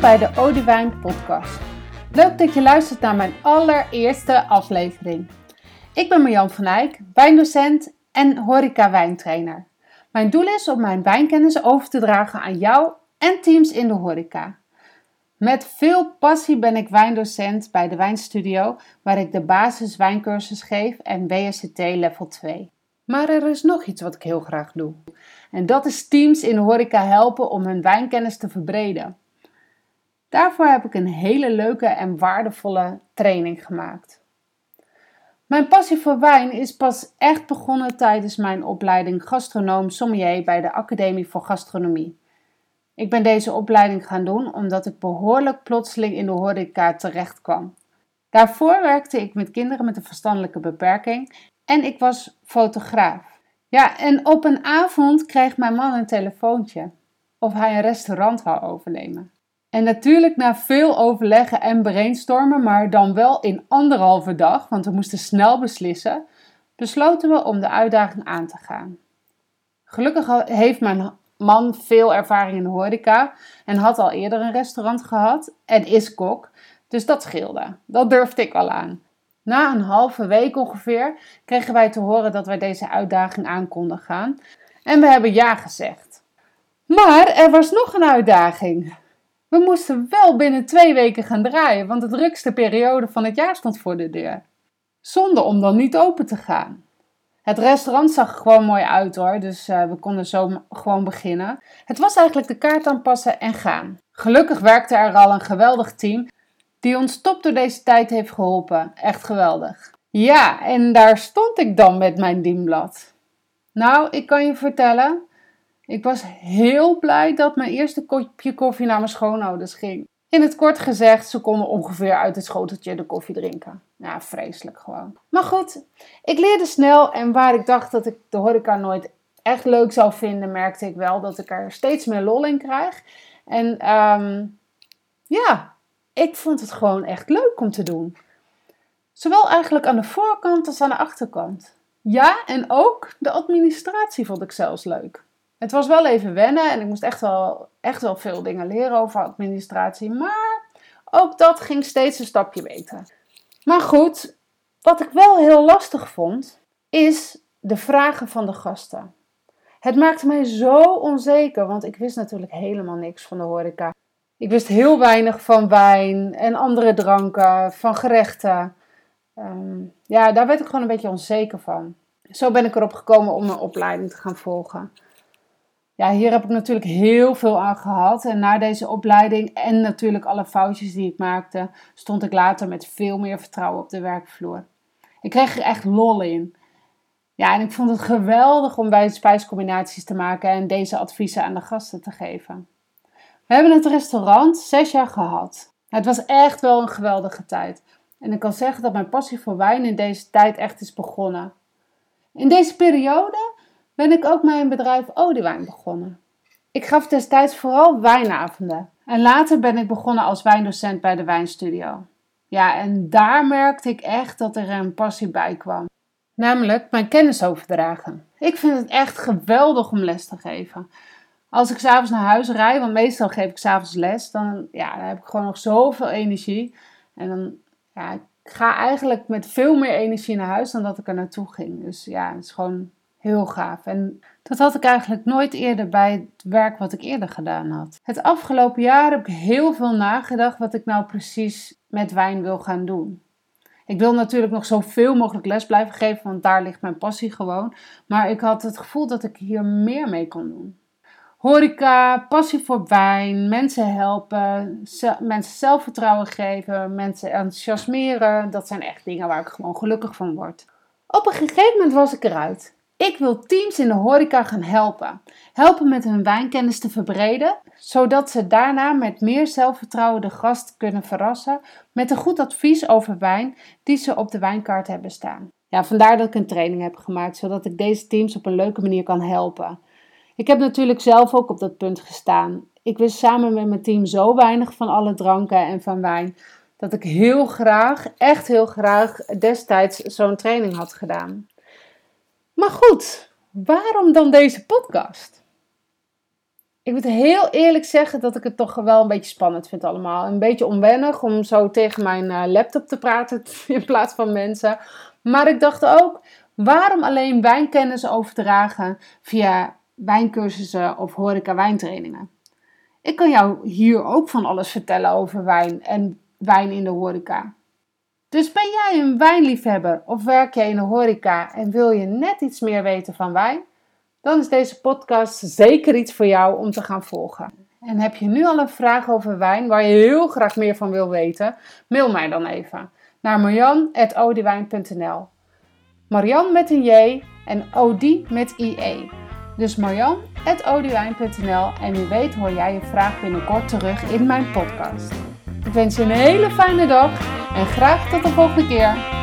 Bij de Odewijn podcast. Leuk dat je luistert naar mijn allereerste aflevering. Ik ben Marjan van Eyck, wijndocent en horeca wijntrainer. Mijn doel is om mijn wijnkennis over te dragen aan jou en teams in de horeca. Met veel passie ben ik wijndocent bij de Wijnstudio, waar ik de basis wijncursus geef en WSCT level 2. Maar er is nog iets wat ik heel graag doe. En dat is teams in de horeca helpen om hun wijnkennis te verbreden. Daarvoor heb ik een hele leuke en waardevolle training gemaakt. Mijn passie voor wijn is pas echt begonnen tijdens mijn opleiding gastronoom sommelier bij de Academie voor Gastronomie. Ik ben deze opleiding gaan doen omdat ik behoorlijk plotseling in de horeca terecht kwam. Daarvoor werkte ik met kinderen met een verstandelijke beperking en ik was fotograaf. Ja, en op een avond kreeg mijn man een telefoontje of hij een restaurant wou overnemen. En natuurlijk na veel overleggen en brainstormen, maar dan wel in anderhalve dag, want we moesten snel beslissen, besloten we om de uitdaging aan te gaan. Gelukkig heeft mijn man veel ervaring in de horeca en had al eerder een restaurant gehad en is kok, dus dat scheelde. Dat durfde ik al aan. Na een halve week ongeveer kregen wij te horen dat wij deze uitdaging aan konden gaan en we hebben ja gezegd. Maar er was nog een uitdaging. We moesten wel binnen twee weken gaan draaien, want de drukste periode van het jaar stond voor de deur. Zonder om dan niet open te gaan. Het restaurant zag er gewoon mooi uit hoor, dus uh, we konden zo gewoon beginnen. Het was eigenlijk de kaart aanpassen en gaan. Gelukkig werkte er al een geweldig team die ons top door deze tijd heeft geholpen. Echt geweldig. Ja, en daar stond ik dan met mijn dienblad. Nou, ik kan je vertellen, ik was heel blij dat mijn eerste kopje koffie naar mijn schoonouders ging. In het kort gezegd, ze konden ongeveer uit het schoteltje de koffie drinken. Ja, vreselijk gewoon. Maar goed, ik leerde snel en waar ik dacht dat ik de horeca nooit echt leuk zou vinden, merkte ik wel dat ik er steeds meer lol in krijg. En um, ja, ik vond het gewoon echt leuk om te doen. Zowel eigenlijk aan de voorkant als aan de achterkant. Ja, en ook de administratie vond ik zelfs leuk. Het was wel even wennen en ik moest echt wel, echt wel veel dingen leren over administratie. Maar ook dat ging steeds een stapje beter. Maar goed, wat ik wel heel lastig vond, is de vragen van de gasten. Het maakte mij zo onzeker, want ik wist natuurlijk helemaal niks van de horeca. Ik wist heel weinig van wijn en andere dranken, van gerechten. Ehm, ja, daar werd ik gewoon een beetje onzeker van. Zo ben ik erop gekomen om een opleiding te gaan volgen ja, hier heb ik natuurlijk heel veel aan gehad. En na deze opleiding en natuurlijk alle foutjes die ik maakte, stond ik later met veel meer vertrouwen op de werkvloer. Ik kreeg er echt lol in. Ja, en ik vond het geweldig om bij spijscombinaties te maken en deze adviezen aan de gasten te geven. We hebben het restaurant zes jaar gehad. Het was echt wel een geweldige tijd. En ik kan zeggen dat mijn passie voor wijn in deze tijd echt is begonnen. In deze periode ben ik ook mijn bedrijf Odewijn begonnen. Ik gaf destijds vooral wijnavonden en later ben ik begonnen als wijndocent bij de Wijnstudio. Ja, en daar merkte ik echt dat er een passie bij kwam. Namelijk mijn kennis overdragen. Ik vind het echt geweldig om les te geven. Als ik s'avonds naar huis rijd, want meestal geef ik s'avonds les, dan, ja, dan heb ik gewoon nog zoveel energie. En dan, ja, ik ga eigenlijk met veel meer energie naar huis dan dat ik er naartoe ging. Dus ja, het is gewoon heel gaaf. En dat had ik eigenlijk nooit eerder bij het werk wat ik eerder gedaan had. Het afgelopen jaar heb ik heel veel nagedacht wat ik nou precies met wijn wil gaan doen. Ik wil natuurlijk nog zoveel mogelijk les blijven geven, want daar ligt mijn passie gewoon. Maar ik had het gevoel dat ik hier meer mee kon doen. Horeca, passie voor wijn, mensen helpen, mensen zelfvertrouwen geven, mensen enthousiasmeren. Dat zijn echt dingen waar ik gewoon gelukkig van word. Op een gegeven moment was ik eruit. Ik wil teams in de horeca gaan helpen. Helpen met hun wijnkennis te verbreden, zodat ze daarna met meer zelfvertrouwen de gast kunnen verrassen met een goed advies over wijn die ze op de wijnkaart hebben staan. Ja, vandaar dat ik een training heb gemaakt, zodat ik deze teams op een leuke manier kan helpen. Ik heb natuurlijk zelf ook op dat punt gestaan. Ik wist samen met mijn team zo weinig van alle dranken en van wijn dat ik heel graag, echt heel graag destijds zo'n training had gedaan. Maar goed, waarom dan deze podcast? Ik moet heel eerlijk zeggen dat ik het toch wel een beetje spannend vind allemaal. Een beetje onwennig om zo tegen mijn eh, laptop te praten in plaats van mensen. Maar ik dacht ook, waarom alleen wijnkennis overdragen via wijncursussen of horeca wijntrainingen? Ik kan jou hier ook van alles vertellen over wijn en wijn in de horeca. Dus ben jij een wijnliefhebber of werk jij in de horeca en wil je net iets meer weten van wijn? Dan is deze podcast zeker iets voor jou om te gaan volgen. En heb je nu al een vraag over wijn waar je heel graag meer van wil weten? Mail mij dan even naar marjan.odiewijn.nl Marian met een J en Odi met IE. Dus marjan.odiewijn.nl en wie weet hoor jij je vraag binnenkort terug in mijn podcast. Ik wens je een hele fijne dag en graag tot de volgende keer.